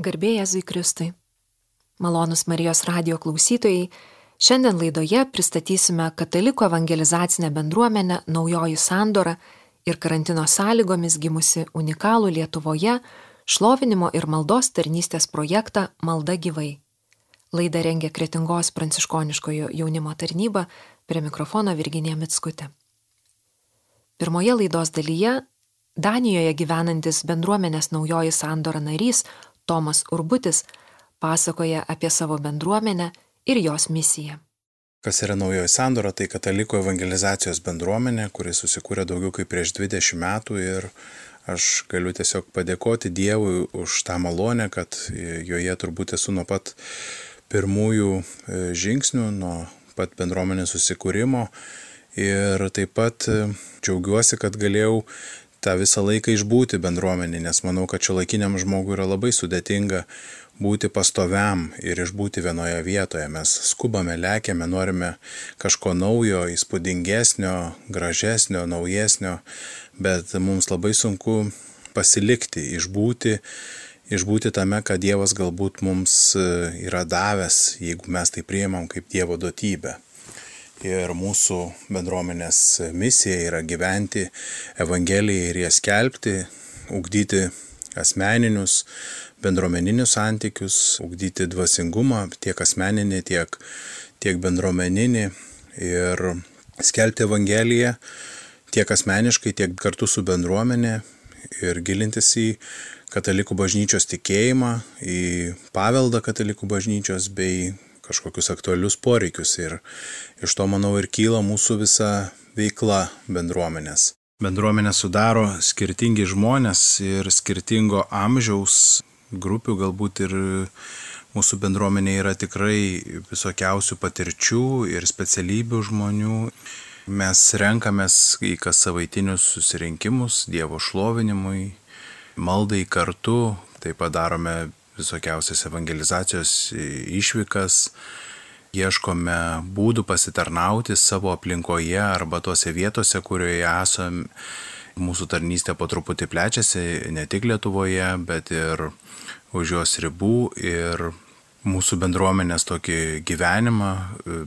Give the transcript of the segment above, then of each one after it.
Garbėjai Jėzui Kristui. Malonus Marijos radio klausytojai, šiandien laidoje pristatysime katalikų evangelizacinę bendruomenę Naujoji Sandora ir karantino sąlygomis gimusi unikalų Lietuvoje šlovinimo ir maldos tarnystės projektą Malda gyvai. Laidą rengia Kretingos pranciškoniškojo jaunimo tarnyba prie mikrofono Virginija Mitskutė. Pirmoje laidos dalyje Danijoje gyvenantis bendruomenės Naujoji Sandora narys Tomas Urbutis pasakoja apie savo bendruomenę ir jos misiją. Kas yra naujoji sandora, tai katalikų evangelizacijos bendruomenė, kuri susikūrė daugiau kaip prieš 20 metų ir aš galiu tiesiog padėkoti Dievui už tą malonę, kad joje turbūt esu nuo pat pirmųjų e, žingsnių, nuo pat bendruomenės susikūrimo ir taip pat e, džiaugiuosi, kad galėjau tą visą laiką išbūti bendruomenį, nes manau, kad šio laikiniam žmogui yra labai sudėtinga būti pastoviam ir išbūti vienoje vietoje. Mes skubame, lėkiame, norime kažko naujo, įspūdingesnio, gražesnio, naujesnio, bet mums labai sunku pasilikti, išbūti, išbūti tame, kad Dievas galbūt mums yra davęs, jeigu mes tai priimam kaip Dievo duotybę ir mūsų bendruomenės misija yra gyventi Evangeliją ir ją skelbti, ugdyti asmeninius, bendruomeninius santykius, ugdyti dvasingumą tiek asmeninį, tiek, tiek bendruomeninį. Ir skelbti Evangeliją tiek asmeniškai, tiek kartu su bendruomenė. Ir gilintis į katalikų bažnyčios tikėjimą, į paveldą katalikų bažnyčios bei kažkokius aktualius poreikius ir iš to, manau, ir kyla mūsų visa veikla bendruomenės. Bendruomenę sudaro skirtingi žmonės ir skirtingo amžiaus grupių, galbūt ir mūsų bendruomenė yra tikrai visokiausių patirčių ir specialybių žmonių. Mes renkamės į kas savaitinius susirinkimus Dievo šlovinimui, maldai kartu, taip pat darome visokiausias evangelizacijos išvykas, ieškome būdų pasitarnauti savo aplinkoje arba tose vietose, kurioje esame. Mūsų tarnystė po truputį plečiasi ne tik Lietuvoje, bet ir už jos ribų. Ir mūsų bendruomenės tokį gyvenimą,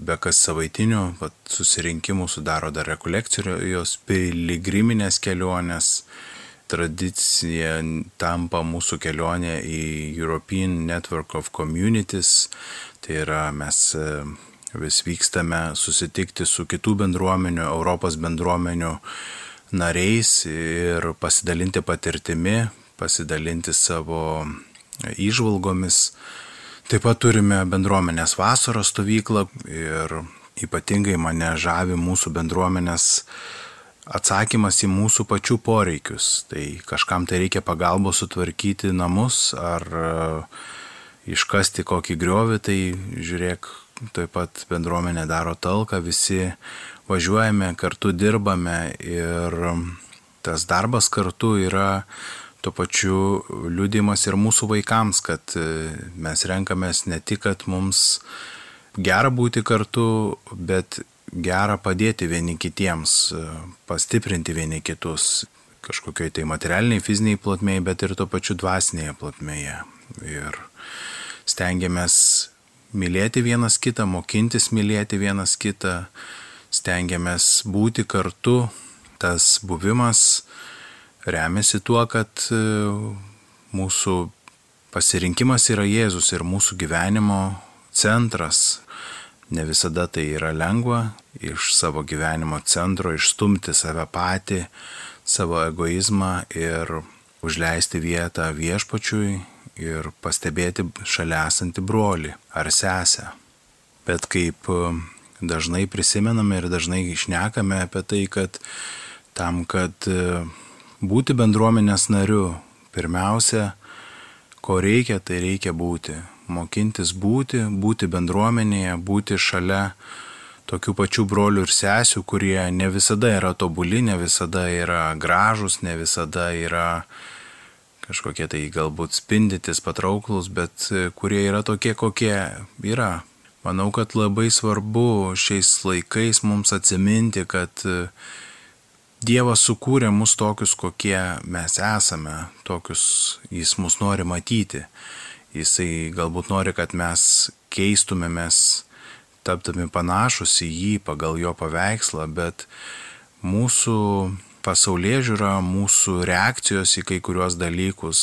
be kas savaitinių susirinkimų sudaro dar rekolekcijos, piligriminės kelionės, tradicija tampa mūsų kelionė į European Network of Communities. Tai yra mes e, vis vykstame susitikti su kitų bendruomenių, Europos bendruomenių nariais ir pasidalinti patirtimi, pasidalinti savo įžvalgomis. Taip pat turime bendruomenės vasaros stovyklą ir ypatingai mane žavi mūsų bendruomenės atsakymas į mūsų pačių poreikius. Tai kažkam tai reikia pagalbos sutvarkyti namus ar e, iškasti kokį griovį, tai žiūrėk, taip pat bendruomenė daro talką, visi važiuojame, kartu dirbame ir tas darbas kartu yra tuo pačiu liūdimas ir mūsų vaikams, kad e, mes renkamės ne tik, kad mums gera būti kartu, bet gera padėti vieni kitiems, pastiprinti vieni kitus kažkokioj tai materialiniai, fiziniai plotmėje, bet ir tuo pačiu dvasinėje plotmėje. Ir stengiamės mylėti vienas kitą, mokintis mylėti vienas kitą, stengiamės būti kartu. Tas buvimas remiasi tuo, kad e, mūsų pasirinkimas yra Jėzus ir mūsų gyvenimo centras, Ne visada tai yra lengva iš savo gyvenimo centro išstumti save patį, savo egoizmą ir užleisti vietą viešpačiui ir pastebėti šalia esantį brolį ar sesę. Bet kaip e, dažnai prisimename ir dažnai išnekame apie tai, kad tam, kad e, būti bendruomenės nariu, pirmiausia, ko reikia, tai reikia būti mokintis būti, būti bendruomenėje, būti šalia tokių pačių brolių ir sesių, kurie ne visada yra tobuli, ne visada yra gražus, ne visada yra kažkokie tai galbūt spindytis, patrauklus, bet kurie yra tokie, kokie yra. Manau, kad labai svarbu šiais laikais mums atsiminti, kad Dievas sukūrė mus tokius, kokie mes esame, tokius jis mus nori matyti. Jisai galbūt nori, kad mes keistumėmės, tapdami panašus į jį pagal jo paveikslą, bet mūsų pasaulyje žiūra, mūsų reakcijos į kai kuriuos dalykus,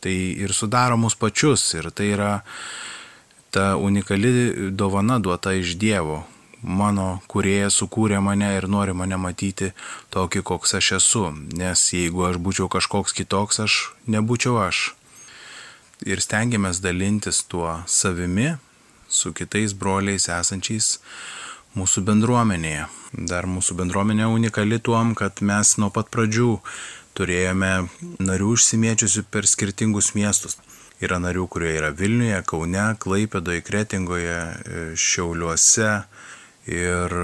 tai ir sudaro mus pačius. Ir tai yra ta unikali dovana duota iš Dievo. Mano kuriejas sukūrė mane ir nori mane matyti tokį, koks aš esu. Nes jeigu aš būčiau kažkoks kitoks, aš nebūčiau aš ir stengiamės dalintis tuo savimi su kitais broliais esančiais mūsų bendruomenėje. Dar mūsų bendruomenė unikali tuom, kad mes nuo pat pradžių turėjome narių išsimiečiusių per skirtingus miestus. Yra narių, kurie yra Vilniuje, Kaune, Klaipėdoje, Kretingoje, Šiauliuose ir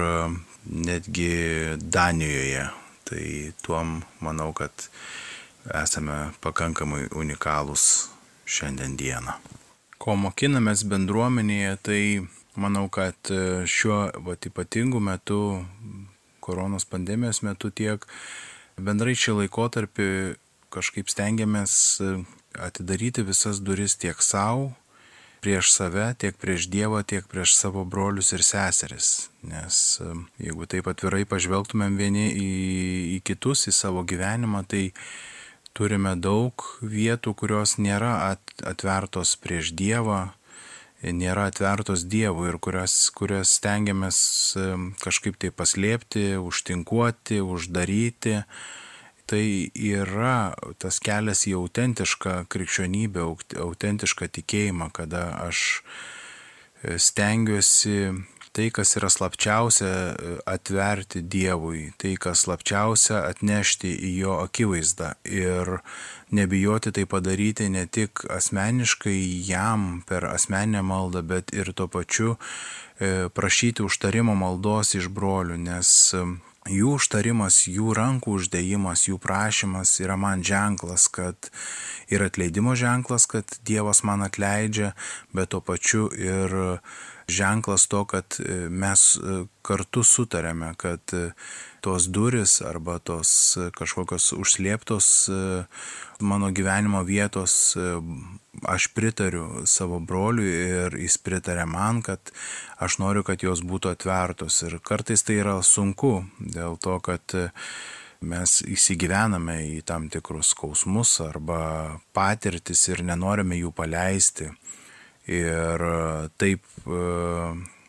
netgi Danijoje. Tai tuom manau, kad esame pakankamai unikalūs šiandien dieną. Ko mokinamės bendruomenėje, tai manau, kad e, šiuo vat, ypatingu metu, koronos pandemijos metu tiek bendrai šį laikotarpį kažkaip stengiamės e, atidaryti visas duris tiek savo, prieš save, tiek prieš Dievą, tiek prieš savo brolius ir seseris. Nes e, jeigu taip atvirai pažvelgtumėm vieni į, į kitus, į savo gyvenimą, tai turime daug vietų, kurios nėra atvertos prieš Dievą, nėra atvertos Dievui ir kurias, kurias stengiamės kažkaip tai paslėpti, užtinkuoti, uždaryti. Tai yra tas kelias į autentišką krikščionybę, autentišką tikėjimą, kada aš e, stengiuosi tai, kas yra slapčiausia, e, atverti Dievui, tai, kas slapčiausia, atnešti į jo akivaizdą. Ir nebijoti tai padaryti ne tik asmeniškai jam per asmeninę maldą, bet ir tuo pačiu e, prašyti užtarimo maldos iš brolių, nes jų užtarimas, jų rankų uždėjimas, jų prašymas yra man ženklas, kad ir atleidimo ženklas, kad Dievas man atleidžia, bet tuo pačiu ir ženklas to, kad e, mes e, kartu sutarėme, kad e, tos duris arba tos kažkokios užslėptos mano gyvenimo vietos aš pritariu savo broliui ir jis pritarė man, kad aš noriu, kad jos būtų atvertos. Ir kartais tai yra sunku dėl to, kad mes įsigyvename į tam tikrus skausmus arba patirtis ir nenorime jų paleisti ir e, taip e,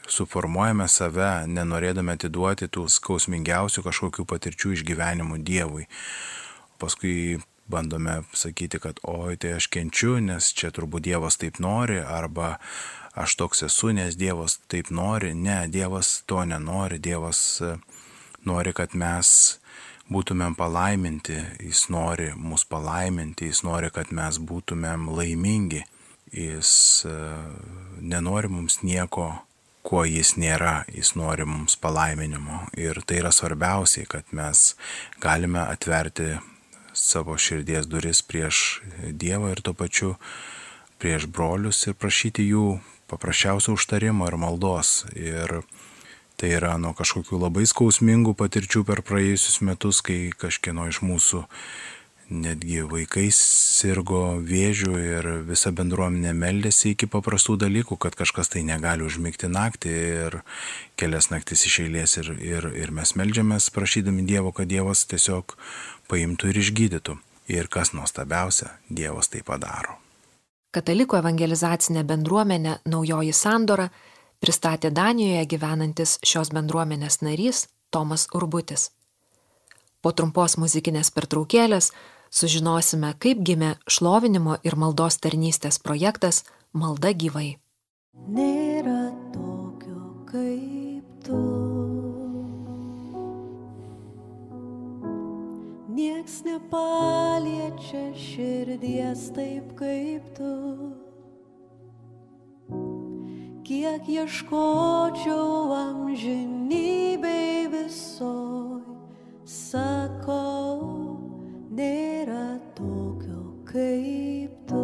suformuojame save, nenorėdami atiduoti tų skausmingiausių kažkokių patirčių išgyvenimų Dievui. Paskui bandome sakyti, kad oi, tai aš kenčiu, nes čia turbūt Dievas taip nori, arba aš toks esu, nes Dievas taip nori. Ne, Dievas to nenori, Dievas e, nori, kad mes būtumėm palaiminti, Jis nori mus palaiminti, Jis nori, kad mes būtumėm laimingi jis e, nenori mums nieko, kuo jis nėra, jis nori mums palaiminimo. Ir tai yra svarbiausiai, kad mes galime atverti savo širdies duris prieš Dievą ir tuo pačiu prieš brolius ir prašyti jų paprasčiausio užtarimo ir maldos. Ir tai yra nuo kažkokių labai skausmingų patirčių per praėjusius metus, kai kažkieno iš mūsų netgi vaikai sirgo vėžių ir visa bendruomenė meldėsi iki paprastų dalykų, kad kažkas tai negali užmigti naktį ir kelias naktis iš eilės ir, ir, ir mes meldžiamės prašydami Dievo, kad Dievas tiesiog paimtų ir išgydytų. Ir kas nuostabiausia, Dievas tai padaro. Katalikų evangelizacinė bendruomenė Naujoji Sandora pristatė Danijoje gyvenantis šios bendruomenės narys Tomas Urbutis. Po trumpos muzikinės pertraukėlės sužinosime, kaip gimė šlovinimo ir maldos tarnystės projektas Malda gyvai. Nėra tokio kaip tu. Niekas nepaliečia širdies taip kaip tu. Kiek ieškočiau amžinybei visoj, sakau, nėra tokio kaip tu. Nėra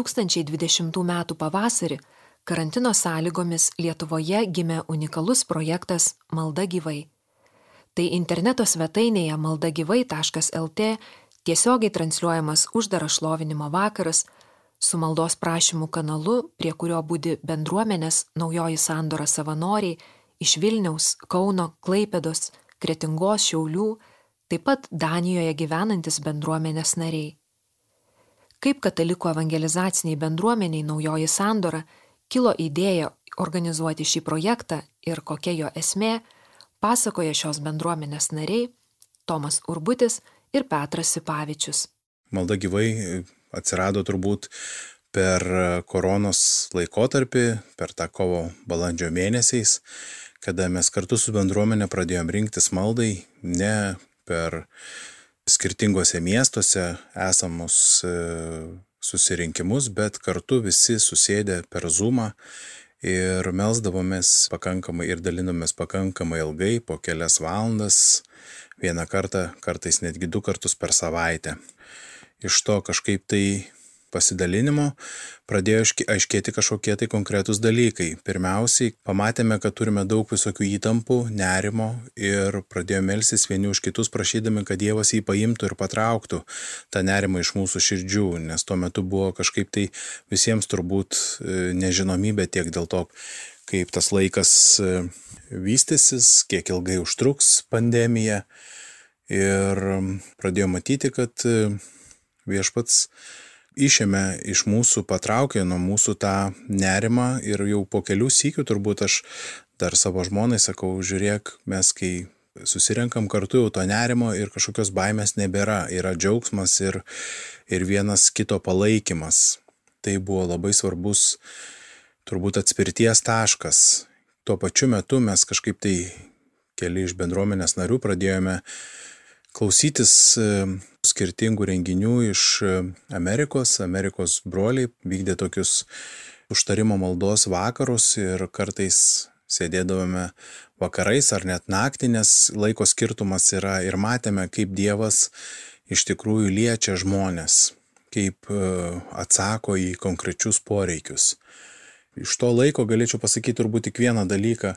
2020 m. pavasarį karantino sąlygomis Lietuvoje gimė unikalus projektas Malda gyvai. Tai interneto svetainėje maldagyvai.lt tiesiogiai transliuojamas uždaras šlovinimo vakaras su maldos prašymų kanalu, prie kurio būdi bendruomenės naujoji sandora savanoriai iš Vilniaus, Kauno, Klaipėdos, Kretingos, Šiaulių, taip pat Danijoje gyvenantis bendruomenės nariai. Kaip katalikų evangelizaciniai bendruomeniai naujoji sandora kilo idėja organizuoti šį projektą ir kokia jo esmė, pasakoja šios bendruomenės nariai Tomas Urbutis ir Petras Sipavičius. Malda gyvai atsirado turbūt per koronos laikotarpį, per tą kovo balandžio mėnesiais, kada mes kartu su bendruomenė pradėjom rinktis maldai ne per skirtingose miestuose esamus e, susirinkimus, bet kartu visi susėdę per Zoomą ir melzdavomės pakankamai ir dalinomės pakankamai ilgai, po kelias valandas, vieną kartą, kartais netgi du kartus per savaitę. Iš to kažkaip tai pasidalinimo pradėjo aiškėti kažkokie tai konkretūs dalykai. Pirmiausiai, pamatėme, kad turime daug visokių įtampų, nerimo ir pradėjome melsis vieni už kitus, prašydami, kad Dievas jį paimtų ir patrauktų tą nerimą iš mūsų širdžių, nes tuo metu buvo kažkaip tai visiems turbūt e, nežinomybė tiek dėl to, kaip tas laikas e, vystysis, kiek ilgai užtruks pandemija. Ir pradėjome matyti, kad e, viešpats išėmė iš mūsų, patraukė nuo mūsų tą nerimą ir jau po kelių sykių turbūt aš dar savo žmonai sakau, žiūrėk, mes kai susirenkam kartu jau to nerimo ir kažkokios baimės nebėra, yra džiaugsmas ir, ir vienas kito palaikymas. Tai buvo labai svarbus turbūt atspirties taškas. Tuo pačiu metu mes kažkaip tai keli iš bendruomenės narių pradėjome klausytis e, skirtingų renginių iš e, Amerikos. Amerikos broliai vykdė tokius užtarimo maldos vakarus ir kartais sėdėdavome vakarais ar net naktį, nes laiko skirtumas yra ir matėme, kaip Dievas iš tikrųjų liečia žmonės, kaip e, atsako į konkrečius poreikius. Iš to laiko galėčiau pasakyti turbūt tik vieną dalyką,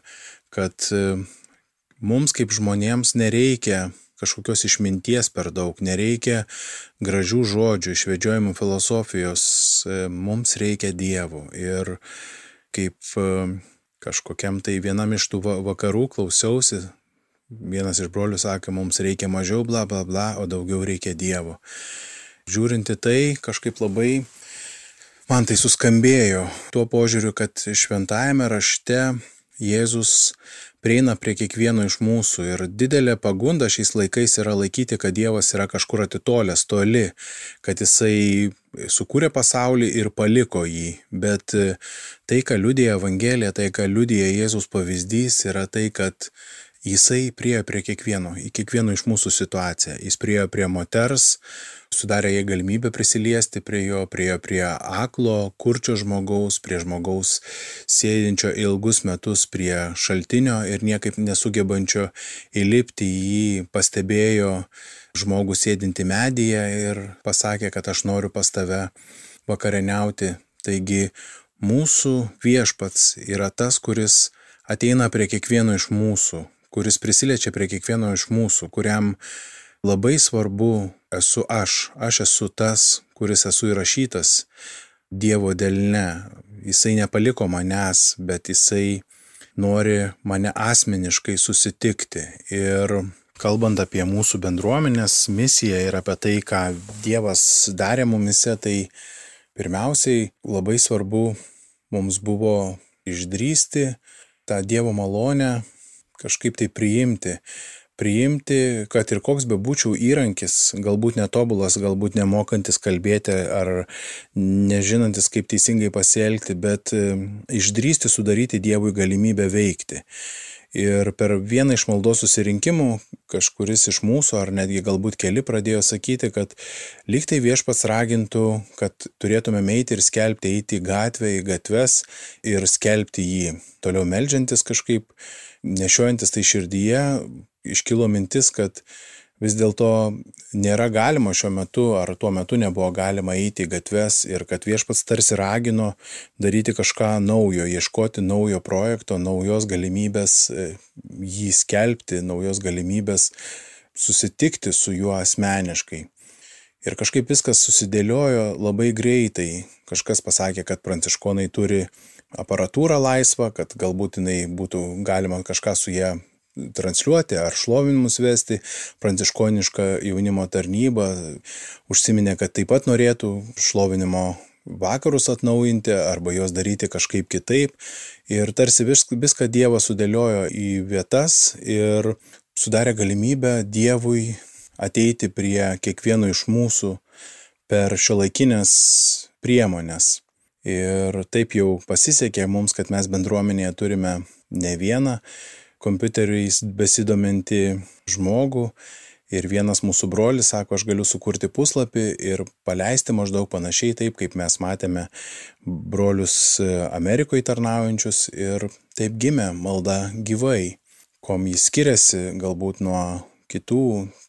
kad mums kaip žmonėms nereikia kažkokios išminties per daug, nereikia gražių žodžių, išvedžiojimų filosofijos, e, mums reikia Dievo. Ir kaip e, kažkokiam tai vienam iš tų va- vakarų klausiausi, vienas iš brolių sakė, mums reikia mažiau bla bla bla, o daugiau reikia Dievo. Žiūrinti tai kažkaip labai man tai suskambėjo tuo požiūriu, kad šventajame rašte Jėzus prieina prie kiekvieno iš mūsų ir didelė pagunda šiais laikais yra laikyti, kad Dievas yra kažkur atitolęs, toli, kad Jisai sukūrė pasaulį ir paliko jį. Bet e, tai, ką liudija Evangelija, tai, ką liudija Jėzus pavyzdys, yra tai, kad Jisai priejo prie kiekvieno, į kiekvieno iš mūsų situaciją. Jis priejo prie moters, sudarė jai galimybę prisiliesti prie jo, priejo prie aklo, kurčio žmogaus, prie žmogaus sėdinčio ilgus metus prie šaltinio ir niekaip nesugebančio įlipti į jį, pastebėjo žmogų sėdinti medyje ir pasakė, kad aš noriu pas tave vakarieniauti. Taigi mūsų viešpats yra tas, kuris ateina prie kiekvieno iš mūsų, kuris prisiliečia prie kiekvieno iš mūsų, kuriam labai svarbu esu aš, aš esu tas, kuris esu įrašytas Dievo delne. Jisai nepaliko manęs, bet jisai nori mane asmeniškai susitikti. Ir kalbant apie mūsų bendruomenės misiją ir apie tai, ką Dievas darė mumise, tai pirmiausiai labai svarbu mums buvo išdrysti tą Dievo malonę kažkaip tai priimti. Priimti, kad ir koks bebūčiau įrankis, galbūt netobulas, galbūt nemokantis kalbėti ar nežinantis, kaip teisingai pasielgti, bet e, išdrysti sudaryti Dievui galimybę veikti. Ir per vieną iš maldos susirinkimų kažkuris iš mūsų, ar netgi galbūt keli, pradėjo sakyti, kad lyg tai viešpats ragintų, kad turėtume eiti ir skelbti, eiti į gatvę, į gatves ir skelbti jį. Toliau melžiantis kažkaip, nešiojantis tai širdyje, iškilo mintis, kad vis dėlto nėra galima šiuo metu, ar tuo metu nebuvo galima eiti į gatves ir kad viešpats tarsi ragino daryti kažką naujo, ieškoti naujo projekto, naujos galimybės e, jį skelbti, naujos galimybės susitikti su juo asmeniškai. Ir kažkaip viskas susidėliojo labai greitai. Kažkas pasakė, kad pranciškonai turi aparatūrą laisvą, kad galbūt jinai būtų galima kažką su ją transliuoti ar šlovinimus vesti, pranciškoniška jaunimo tarnyba užsiminė, kad taip pat norėtų šlovinimo vakarus atnaujinti arba juos daryti kažkaip kitaip. Ir tarsi viską Dievas sudėliojo į vietas ir sudarė galimybę Dievui ateiti prie kiekvieno iš mūsų per šio laikinės priemonės. Ir taip jau pasisekė mums, kad mes bendruomenėje turime ne vieną kompiuteriais besidominti žmogų. Ir vienas mūsų brolis sako, aš galiu sukurti puslapį ir paleisti maždaug panašiai taip, kaip mes matėme brolius Amerikoje tarnaujančius. Ir taip gimė malda gyvai, kom jis skiriasi galbūt nuo kitų,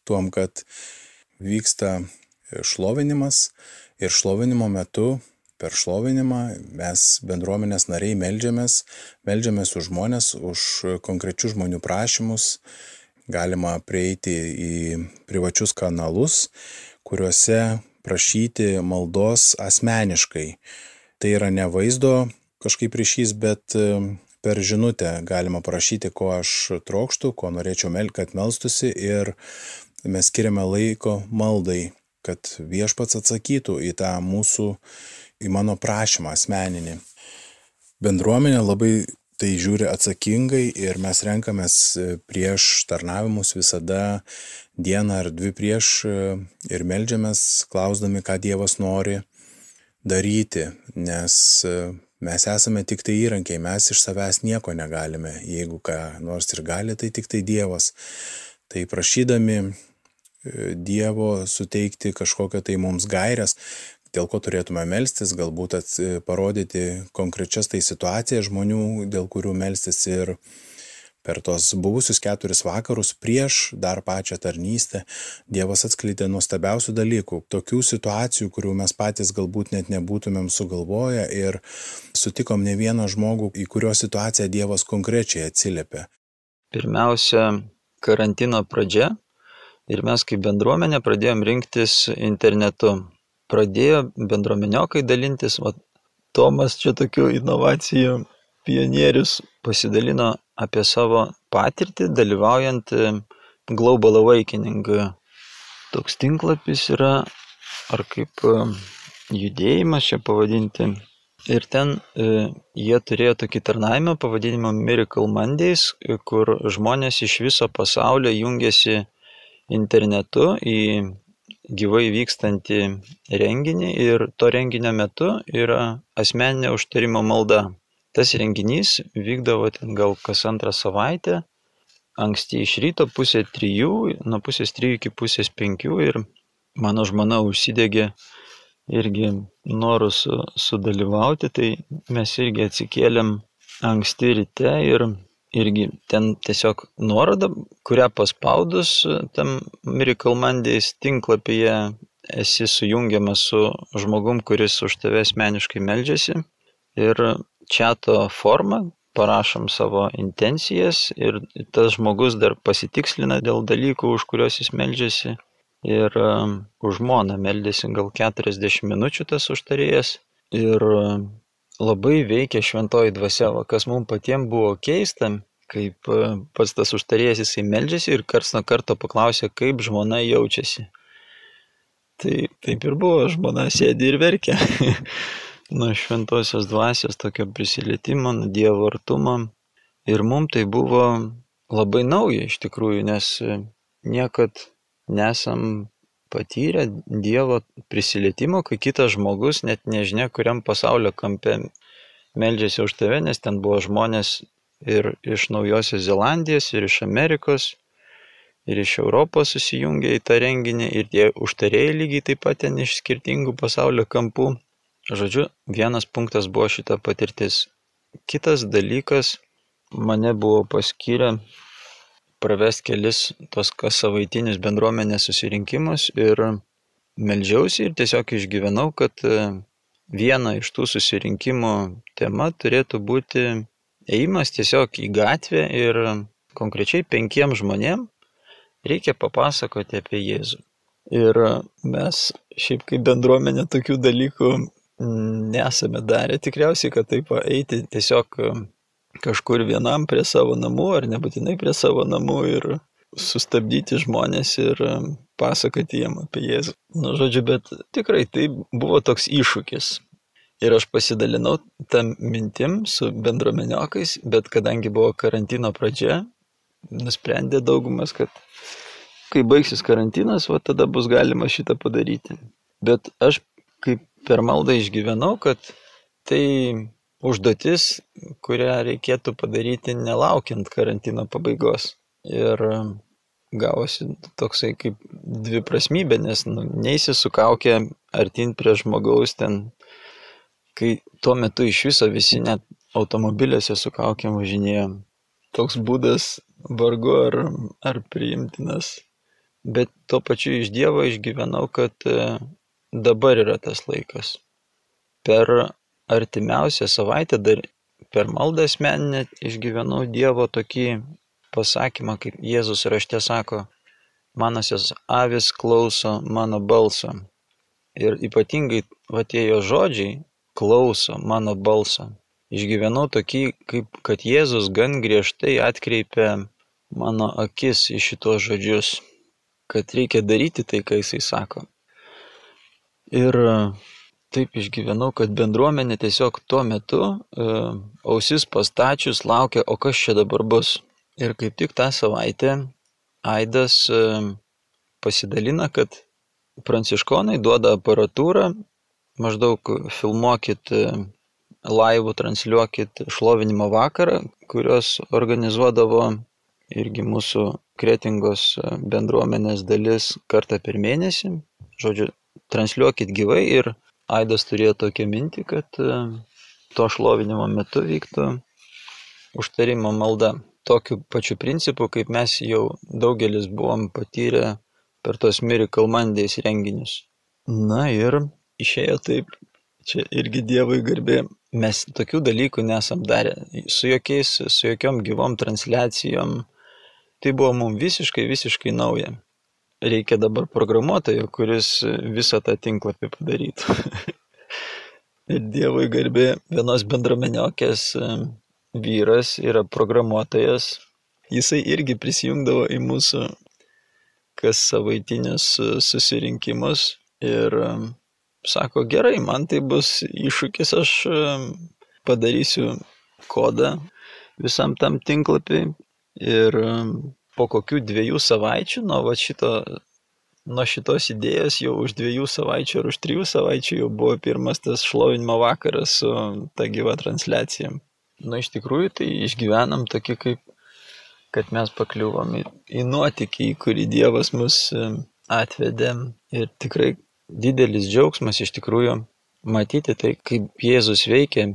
tuom, kad vyksta šlovinimas ir šlovinimo metu per šlovinimą mes bendruomenės nariai melžiamės, melžiamės už žmonės, už konkrečius žmonių prašymus. Galima prieiti į privačius kanalus, kuriuose prašyti maldos asmeniškai. Tai yra ne vaizdo kažkaip ryšys, bet e, per žinutę galima prašyti, ko aš trokštų, ko norėčiau, kad melstusi ir mes skiriame laiko maldai, kad viešpats atsakytų į tą mūsų į mano prašymą asmeninį. Bendruomenė labai tai žiūri atsakingai ir mes renkamės e, prieš tarnavimus visada dieną ar dvi prieš e, ir melžiamės, klausdami, ką Dievas nori daryti, nes e, mes esame tik tai įrankiai, mes iš savęs nieko negalime, jeigu ką nors ir gali, tai tik tai Dievas. Tai prašydami Dievo suteikti kažkokią tai mums gairias, dėl ko turėtume melstis, galbūt ats, parodyti konkrečias tai situacijas žmonių, dėl kurių melstis ir per tos buvusius keturis vakarus prieš dar pačią tarnystę Dievas atskleidė nuostabiausių dalykų, tokių situacijų, kurių mes patys galbūt net nebūtumėm sugalvoję ir sutikom ne vieną žmogų, į kurio situaciją Dievas konkrečiai atsiliepė. Pirmiausia, karantino pradžia ir mes kaip bendruomenė pradėjom rinktis internetu pradėjo bendruomeniokai dalintis, va, Tomas čia tokių inovacijų pionierius pasidalino apie savo patirtį dalyvaujant e, Global Awakening. Toks tinklapis yra, ar kaip e, judėjimas čia pavadinti. Ir ten e, jie turėjo tokį tarnavimą pavadinimą Miracle Mondays, kur žmonės iš viso pasaulio jungiasi internetu į gyvai vykstantį renginį ir to renginio metu yra asmeninė užtarimo malda. Tas renginys vykdavo ten gal kas antrą savaitę anksti iš ryto, pusė trijų, nuo pusės trijų iki pusės penkių ir mano žmona užsidegė irgi norų su, sudalyvauti, tai mes irgi atsikėlėm anksti ryte ir irgi ten tiesiog nuoroda, kurią paspaudus tam Miracle Mondays tinklapyje esi sujungiamas su žmogum, kuris už tave asmeniškai meldžiasi ir čato forma parašom savo intencijas ir tas žmogus dar pasitikslina dėl dalykų, už kuriuos jis meldžiasi. Ir um, už žmoną meldėsi gal 40 minučių tas užtarėjas. Ir labai veikia šventoji dvasia, va, kas mums patiems buvo keista, kaip uh, pats tas užtarėjas jisai meldžiasi ir kars nuo karto paklausė, kaip žmona jaučiasi. Tai taip ir buvo, žmona sėdi ir verkia. nuo šventosios dvasios tokio prisilietimo, nuo Dievo artumo. Ir mums tai buvo labai nauja iš tikrųjų, nes niekad nesam patyrę Dievo prisilietimo, kai kitas žmogus net nežinia, kuriam pasaulio kampe meldžiasi už tave, nes ten buvo žmonės ir iš Naujosios Zelandijos, ir iš Amerikos, ir iš Europos susijungė į tą renginį, ir tie užtarėjai lygiai taip pat ten iš skirtingų pasaulio kampų. Žodžiu, vienas punktas buvo šita patirtis. Kitas dalykas, mane buvo paskyrę pravesti kelis tos kas savaitinius bendruomenės susirinkimus ir melžiausi ir tiesiog išgyvenau, kad e, viena iš tų susirinkimų tema turėtų būti ėjimas tiesiog į gatvę ir konkrečiai penkiem žmonėm reikia papasakoti apie Jėzų. Ir mes šiaip kaip bendruomenė tokių dalykų nesame darę tikriausiai, kad taip eiti tiesiog kažkur vienam prie savo namų ar nebūtinai prie savo namų ir sustabdyti žmonės ir pasakoti jiem apie Jėzų. Nu, žodžiu, bet tikrai tai buvo toks iššūkis. Ir aš pasidalinau tam mintim su bendruomeniokais, bet kadangi buvo karantino pradžia, nusprendė daugumas, kad kai baigsis karantinas, va tada bus galima šitą padaryti. Bet aš kaip per maldą išgyvenau, kad tai užduotis, kurią reikėtų padaryti nelaukiant karantino pabaigos. Ir gavosi toksai kaip dviprasmybė, nes nu, neįsisukaukė artin prie žmogaus ten, kai tuo metu iš viso visi net automobiliuose su kaukiam važinėjo. Toks būdas vargu ar, ar priimtinas. Bet tuo pačiu iš Dievo išgyvenau, kad dabar yra tas laikas. Per artimiausią savaitę dar per maldą asmeninę išgyvenau Dievo tokį pasakymą, kaip Jėzus rašte sako, manosios avis klauso mano balso. Ir ypatingai va tie jo žodžiai klauso mano balso. Išgyvenau tokį, kaip kad Jėzus gan griežtai atkreipia mano akis į šitos žodžius, kad reikia daryti tai, ką jisai sako. Ir taip išgyvenau, kad bendruomenė tiesiog tuo metu e, ausis pastačius laukia, o kas čia dabar bus. Ir kaip tik tą savaitę Aidas e, pasidalina, kad pranciškonai duoda aparatūrą, maždaug filmuokit laivų, transliuokit šlovinimo vakarą, kurios organizuodavo irgi mūsų kretingos bendruomenės dalis kartą per mėnesį. Žodžiu, transliuokit gyvai ir Aidas turėjo tokią mintį, kad e, to šlovinimo metu vyktų užtarimo malda. Tokiu pačiu principu, kaip mes jau daugelis buvom patyrę per tos Miracle Mondays renginius. Na ir išėjo taip, čia irgi Dievui garbė, mes tokių dalykų nesam darę, su jokiais, su jokiom gyvom transliacijom. Tai buvo mums visiškai, visiškai nauja reikia dabar programuotojo, kuris visą tą tinklapį padarytų. ir Dievui garbė vienos bendrameniokės vyras yra programuotojas. Jisai irgi prisijungdavo į mūsų kas savaitinius susirinkimus ir sako, gerai, man tai bus iššūkis, aš padarysiu kodą visam tam tinklapiui ir po kokių dviejų savaičių nuo va šito, nuo šitos idėjos jau už dviejų savaičių ar už trijų savaičių jau buvo pirmas tas šlovinimo vakaras su ta gyva transliacija. Na, iš tikrųjų, tai išgyvenam tokį kaip, kad mes pakliuvom į, į nuotykį, į kurį Dievas mus e, atvedė. Ir tikrai didelis džiaugsmas iš tikrųjų matyti tai, kaip Jėzus veikia.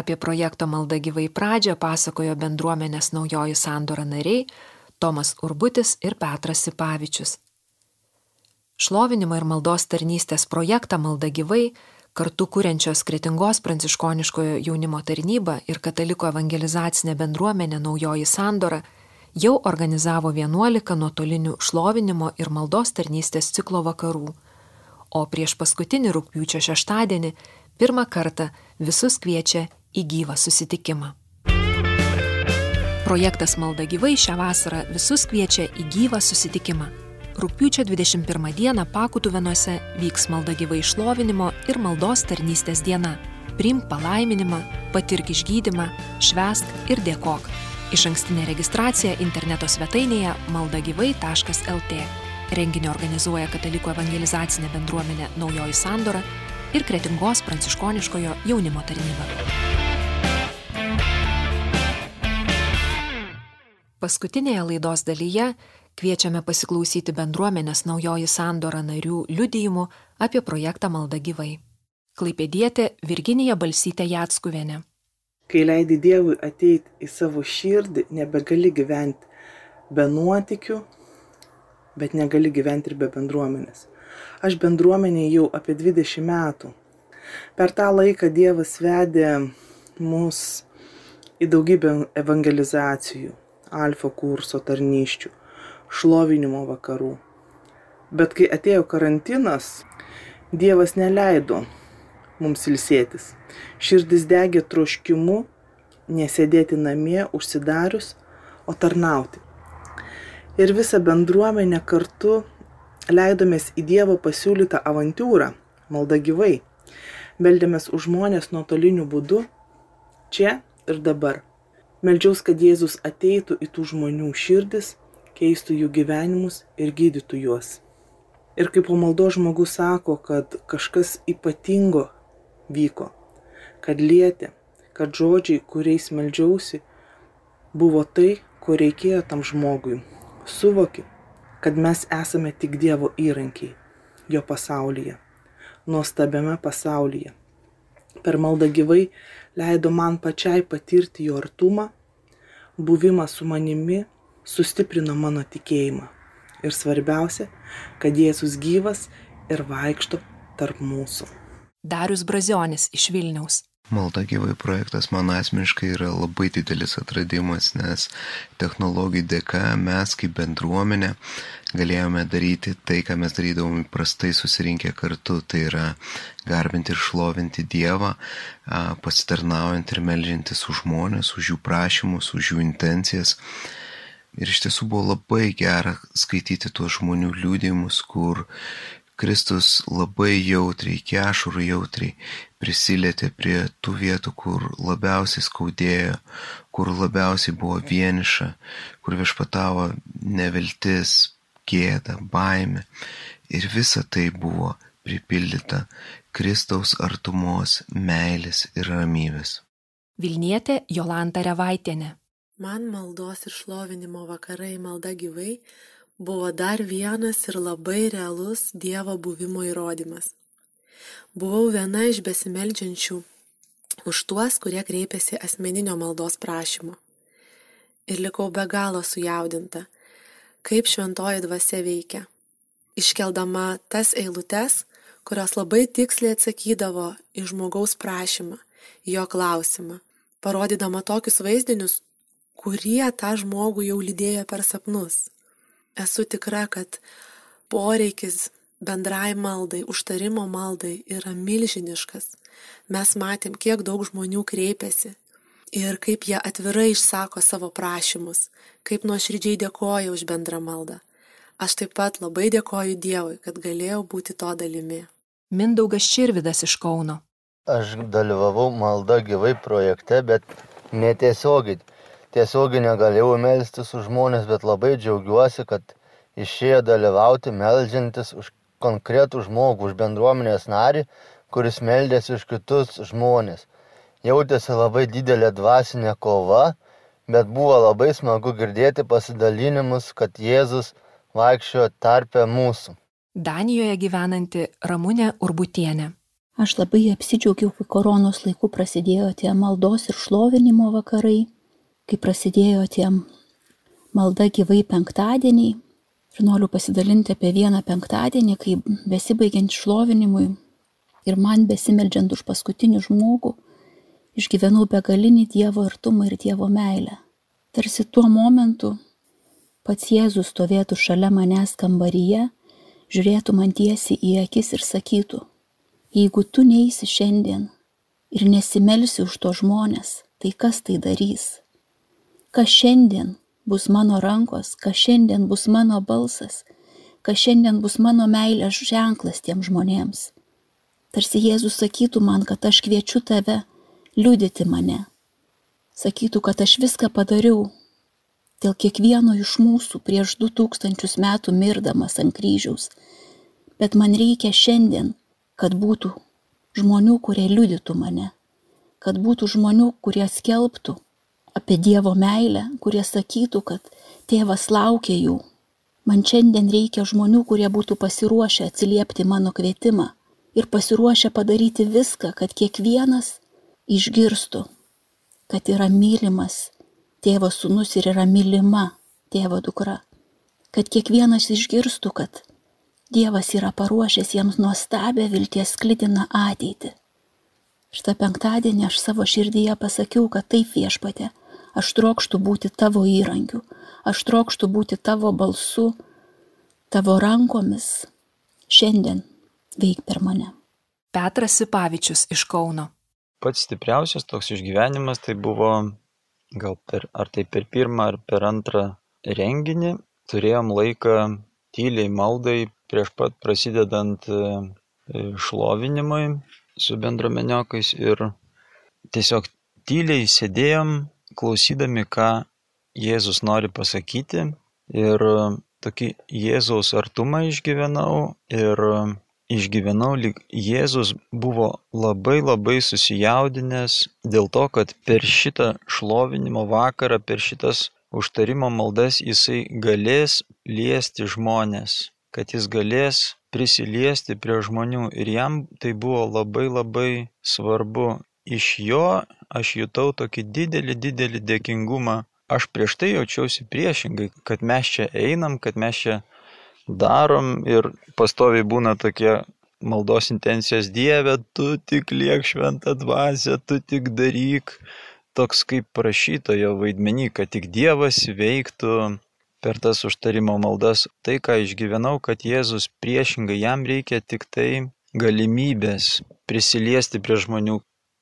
Apie projekto malda gyvai pradžią pasakojo bendruomenės naujoji sandora nariai Tomas Urbutis ir Petras Sipavičius. Šlovinimo ir maldos tarnystės projektą malda gyvai kartu kuriančios Kretingos pranciškoniškojo jaunimo tarnyba ir kataliko evangelizacinė bendruomenė Naujoji Sandora jau organizavo 11 nuotolinių šlovinimo ir maldos tarnystės ciklo vakarų, o prieš paskutinį rūpjūčio šeštadienį pirmą kartą visus kviečia į gyvą susitikimą. Projektas Malda gyvai šią vasarą visus kviečia į gyvą susitikimą. Rūpiučio 21 dieną Pakutuvenuose vyks malda gyvai išlovinimo ir maldos tarnystės diena. Priimk palaiminimą, patirk išgydymą, švest ir dėkok. Iš ankstinė registracija interneto svetainėje maldagyvai.lt. Renginį organizuoja Katalikų evangelizacinė bendruomenė Naujoji Sandora ir Kretingos pranciškoniškojo jaunimo tarnyba. Paskutinėje laidos dalyje Kviečiame pasiklausyti bendruomenės naujoji sandora narių liudijimų apie projektą Malda gyvai. Klaipėdietė Virginija Balsytė Jatskuvienė. Kai leidi Dievui ateiti į savo širdį, nebegali gyventi be nuotikių, bet negali gyventi ir be bendruomenės. Aš bendruomenė jau apie 20 metų. Per tą laiką Dievas vedė mus į daugybę evangelizacijų, alfa kurso tarnyščių šlovinimo vakarų. Bet kai atėjo karantinas, Dievas neleido mums ilsėtis. Širdis degė troškimu nesėdėti namie užsidarius, o tarnauti. Ir visą bendruomenę kartu leidomės į Dievo pasiūlytą avantūrą, malda gyvai. Meldėmės už žmonės nuotoliniu būdu, čia ir dabar. Meldžiaus, kad Jėzus ateitų į tų žmonių širdis keistų jų gyvenimus ir gydytų juos. Ir kaip po maldo žmogus sako, kad kažkas ypatingo vyko, kad lietė, kad žodžiai, kuriais meldžiausi, buvo tai, ko reikėjo tam žmogui. Suvoki, kad mes esame tik Dievo įrankiai, jo pasaulyje, nuostabiame pasaulyje. Per maldą gyvai leido man pačiai patirti jo artumą, buvimą su manimi sustiprino mano tikėjimą. Ir svarbiausia, kad Jėzus gyvas ir vaikšto tarp mūsų. Darius Brazionis iš Vilniaus. Malda gyvai projektas man asmeniškai yra labai didelis atradimas, nes technologijų dėka mes kaip bendruomenė galėjome daryti tai, ką mes darydavom įprastai susirinkę kartu, tai yra garbinti ir šlovinti Dievą, pasitarnaujant ir melžintis už žmonės, už jų prašymus, už jų intencijas. Ir iš tiesų buvo labai gera skaityti tuos žmonių liūdėjimus, kur Kristus labai jautriai, kešurų jautriai prisilietė prie tų vietų, kur labiausiai skaudėjo, kur labiausiai buvo vieniša, kur viešpatavo neviltis, gėda, baime. Ir visa tai buvo pripildyta Kristaus artumos, meilės ir ramybės. Vilnietė Jolanta Revaitienė. Man maldos ir šlovinimo vakarai malda gyvai buvo dar vienas ir labai realus Dievo buvimo įrodymas. Buvau viena iš besimeldžiančių už tuos, kurie kreipėsi asmeninio maldos prašymu. Ir likau be galo sujaudinta, kaip šventoji dvasia veikia. Iškeldama tas eilutes, kurios labai tiksliai atsakydavo į žmogaus prašymą, jo klausimą, parodydama tokius vaizdinius, kurie tą žmogų jau lydėjo per sapnus. Esu tikra, kad poreikis bendrai maldai, užtarimo maldai yra milžiniškas. Mes matėm, kiek daug žmonių kreipiasi ir kaip jie atvirai išsako savo prašymus, kaip nuoširdžiai dėkoja už bendrą maldą. Aš taip pat labai dėkoju Dievui, kad galėjau būti to dalimi. Mindaugas Širvidas iš Kauno. Aš dalyvavau malda gyvai projekte, bet netiesiogiai tiesiogiai negalėjau melstis už žmones, bet labai džiaugiuosi, kad išėjo dalyvauti melžiantis už konkretų žmogų, už bendruomenės narį, kuris meldėsi už kitus žmonės. Jautėsi labai didelė dvasinė kova, bet buvo labai smagu girdėti pasidalinimus, kad Jėzus vaikščiojo tarpę mūsų. Danijoje gyvenanti Ramūnė Urbutienė. Aš labai apsidžiaugiau, kai koronos laiku prasidėjo tie maldos ir šlovinimo vakarai, kai prasidėjo tie malda gyvai penktadieniai. Ir noriu pasidalinti apie vieną penktadienį, kai besibaigiant šlovinimui ir man besimeldžiant už paskutinį žmogų, išgyvenau begalinį Dievo artumą ir Dievo meilę. Tarsi tuo momentu pats Jėzus stovėtų šalia manęs kambaryje, žiūrėtų man tiesiai į akis ir sakytų, jeigu tu neisi šiandien ir nesimelsi už to žmonės, tai kas tai darys? Kas šiandien bus mano rankos, kas šiandien bus mano balsas, kas šiandien bus mano meilės ženklas tiem žmonėms? Tarsi Jėzus sakytų man, kad aš kviečiu tave liudyti mane. Sakytų, kad aš viską padariau dėl kiekvieno iš mūsų prieš du tūkstančius metų mirdamas ant kryžiaus. Bet man reikia šiandien, kad būtų žmonių, kurie liudytų mane, kad būtų žmonių, kurie skelbtų apie Dievo meilę, kurie sakytų, kad tėvas laukia jų. Man šiandien reikia žmonių, kurie būtų pasiruošę atsiliepti mano kvietimą ir pasiruošę padaryti viską, kad kiekvienas išgirstų, kad yra mylimas tėvo sūnus ir yra mylima tėvo dukra. Kad kiekvienas išgirstų, kad Dievas yra paruošęs jiems nuostabę vilties sklidiną ateitį. Šitą penktadienį aš savo širdyje pasakiau, kad taip viešpatė, aš trokštų būti tavo įrankiu, aš trokštų būti tavo balsu, tavo rankomis šiandien veik per mane. Petras Sipavičius iš Kauno. Pats stipriausias toks išgyvenimas tai buvo gal per, ar tai per pirmą ar per antrą renginį. Turėjom laiką tyliai maldai prieš pat prasidedant e, šlovinimui su bendruomeniokais ir tiesiog tyliai sėdėjom, klausydami, ką Jėzus nori pasakyti ir tokį Jėzaus artumą išgyvenau ir išgyvenau, lyg Jėzus buvo labai labai susijaudinęs dėl to, kad per šitą šlovinimo vakarą, per šitas užtarimo maldas jisai galės liesti žmonės, kad jis galės prisiliesti prie žmonių ir jam tai buvo labai labai svarbu. Iš jo aš jutau tokį didelį, didelį dėkingumą. Aš prieš tai jaučiausi priešingai, kad mes čia einam, kad mes čia darom ir pastoviai būna tokie maldos intencijos Dieve, tu tik liek šventą dvasę, tu tik daryk. Toks kaip prašytojo vaidmenį, kad tik Dievas veiktų per tas užtarimo maldas. Tai, ką išgyvenau, kad Jėzus priešingai jam reikia tik tai galimybės prisiliesti prie žmonių.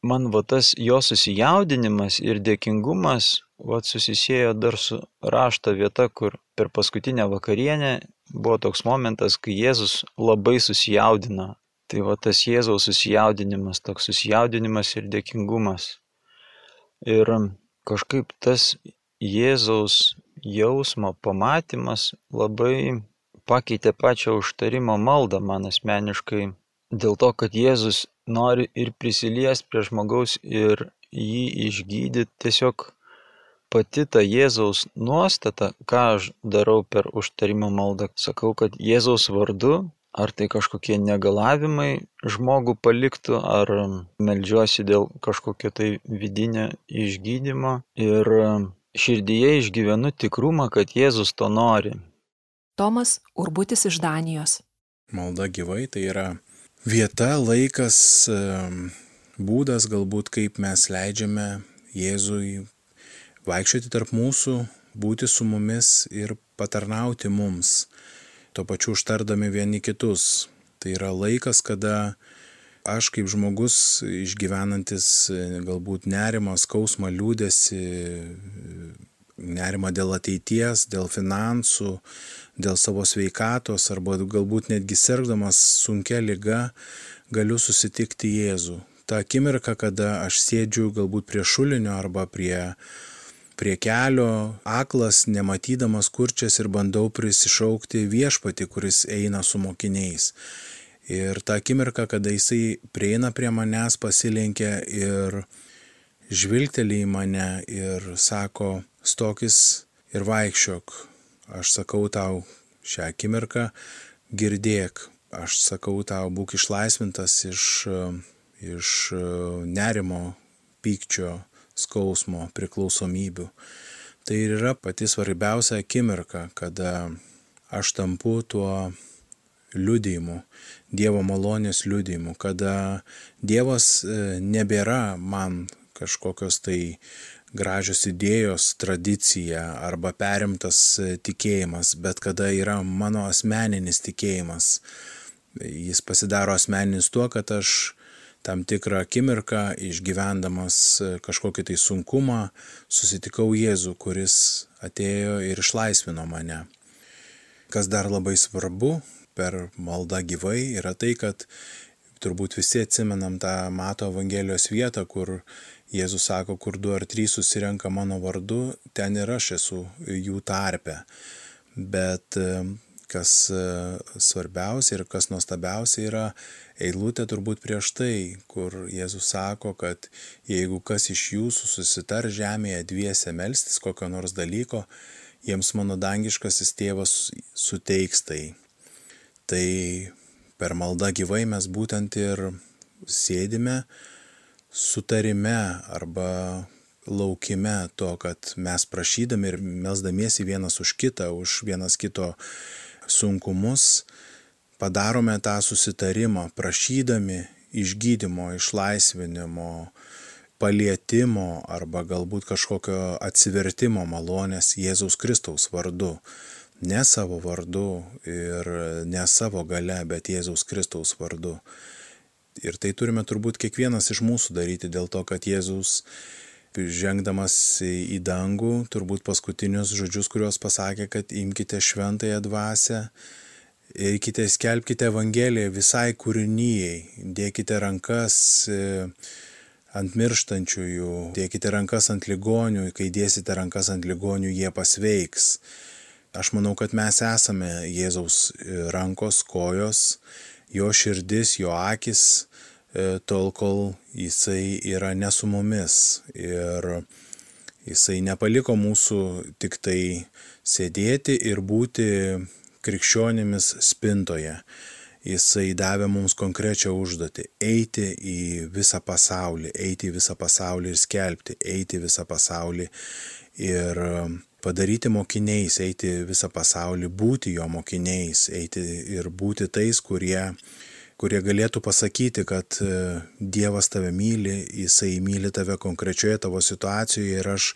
Man va tas jo susijaudinimas ir dėkingumas va susisėjo dar su rašto vieta, kur per paskutinę vakarienę buvo toks momentas, kai Jėzus labai susijaudino. Tai va tas Jėzaus susijaudinimas, toks susijaudinimas ir dėkingumas. Ir kažkaip tas Jėzaus jausmo pamatymas labai pakeitė pačią užtarimo maldą man asmeniškai. Dėl to, kad Jėzus nori ir prisilies prie žmogaus ir jį išgydyti. Tiesiog pati ta Jėzaus nuostata, ką aš darau per užtarimo maldą, sakau, kad Jėzaus vardu, ar tai kažkokie negalavimai žmogų paliktų, ar melžiuosi dėl kažkokio tai vidinio išgydymo ir širdyje išgyvenu tikrumą, kad Jėzus to nori. Tomas Urbutis iš Danijos. Malda gyvai tai yra vieta, laikas, būdas galbūt kaip mes leidžiame Jėzui vaikščioti tarp mūsų, būti su mumis ir patarnauti mums, tuo pačiu užtardami vieni kitus. Tai yra laikas, kada aš kaip žmogus išgyvenantis galbūt nerimą, skausmą, liūdėsi, nerimą dėl ateities, dėl finansų, dėl savo sveikatos arba galbūt netgi sirgdamas sunkia lyga, galiu susitikti Jėzų. Ta akimirka, kada aš sėdžiu galbūt prie šulinio arba prie, prie kelio, aklas, nematydamas kurčias ir bandau prisišaukti viešpati, kuris eina su mokiniais. Ir ta akimirka, kada jisai prieina prie manęs, pasilenkia ir žvilgteli į mane ir sako, stokis ir vaikščiok. Aš sakau tau šią akimirką, girdėk. Aš sakau tau, būk išlaisvintas iš, iš nerimo, pykčio, skausmo, priklausomybių. Tai ir yra pati svarbiausia akimirka, kada aš tampu tuo liudijimu, Dievo malonės liudijimu, kada Dievas nebėra man kažkokios tai gražios idėjos, tradicija arba perimtas tikėjimas, bet kada yra mano asmeninis tikėjimas. Jis pasidaro asmeninis tuo, kad aš tam tikrą akimirką išgyvendamas kažkokį tai sunkumą susitikau Jėzų, kuris atėjo ir išlaisvino mane. Kas dar labai svarbu per maldą gyvai yra tai, kad turbūt visi atsimenam tą Mato Evangelijos vietą, kur Jėzus sako, kur du ar trys susirenka mano vardu, ten ir aš esu jų tarpe. Bet kas svarbiausia ir kas nuostabiausia yra eilutė turbūt prieš tai, kur Jėzus sako, kad jeigu kas iš jūsų susitar žemėje dviese melstis kokio nors dalyko, jiems mano dangiškasis tėvas suteiks tai. Tai per maldą gyvai mes būtent ir sėdime sutarime arba laukime to, kad mes prašydami ir melzdamiesi vienas už kitą, už vienas kito sunkumus, padarome tą susitarimą, prašydami išgydymo, išlaisvinimo, palietimo arba galbūt kažkokio atsivertimo malonės Jėzaus Kristaus vardu. Ne savo vardu ir ne savo gale, bet Jėzaus Kristaus vardu. Ir tai turime turbūt kiekvienas iš mūsų daryti dėl to, kad Jėzus žengdamas į dangų, turbūt paskutinius žodžius, kuriuos pasakė, kad imkite šventąją dvasę, eikite, skelbkite Evangeliją visai kūrinyjei, dėkite rankas ant mirštančiųjų, dėkite rankas ant ligonių, kai dėsite rankas ant ligonių, jie pasveiks. Aš manau, kad mes esame Jėzaus rankos, kojos, jo širdis, jo akis, tol kol jisai yra ne su mumis. Ir jisai nepaliko mūsų tik tai sėdėti ir būti krikščionimis spintoje. Jisai davė mums konkrečią užduotį - eiti į visą pasaulį, eiti į visą pasaulį ir skelbti, eiti į visą pasaulį ir padaryti mokiniais, eiti visą pasaulį, būti jo mokiniais, eiti ir būti tais, kurie kurie galėtų pasakyti, kad Dievas tave myli, Jisai myli tave konkrečioje tavo situacijoje ir aš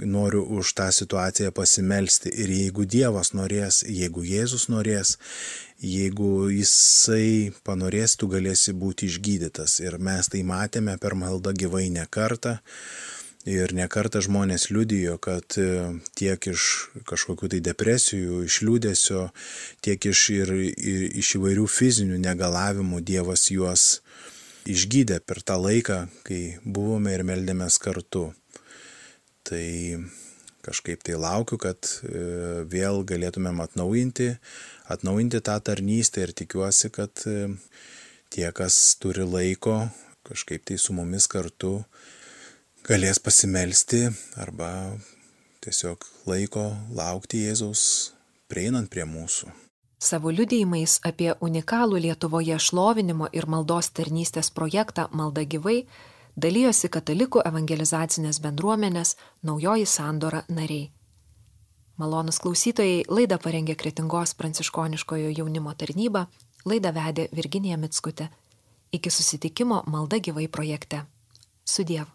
noriu už tą situaciją pasimelsti. Ir jeigu Dievas norės, jeigu Jėzus norės, jeigu Jisai panorės, tu galėsi būti išgydytas. Ir mes tai matėme per maldą gyvai ne kartą. Ir nekarta žmonės liudijo, kad tiek iš kažkokių tai depresijų, iš liūdėsio, tiek iš, ir, ir, iš įvairių fizinių negalavimų Dievas juos išgydė per tą laiką, kai buvome ir meldėmės kartu. Tai kažkaip tai laukiu, kad vėl galėtumėm atnaujinti, atnaujinti tą tarnystę ir tikiuosi, kad tie, kas turi laiko, kažkaip tai su mumis kartu galės pasimelsti arba tiesiog laiko laukti Jėzaus prieinant prie mūsų. Savo liudijimais apie unikalų Lietuvoje šlovinimo ir maldos tarnystės projektą Malda gyvai dalyjosi katalikų evangelizacinės bendruomenės naujoji sandora nariai. Malonus klausytojai laidą parengė Kretingos pranciškoniškojo jaunimo tarnyba, laidą vedė Virginija Mitskutė. Iki susitikimo Malda gyvai projekte. Sudiev.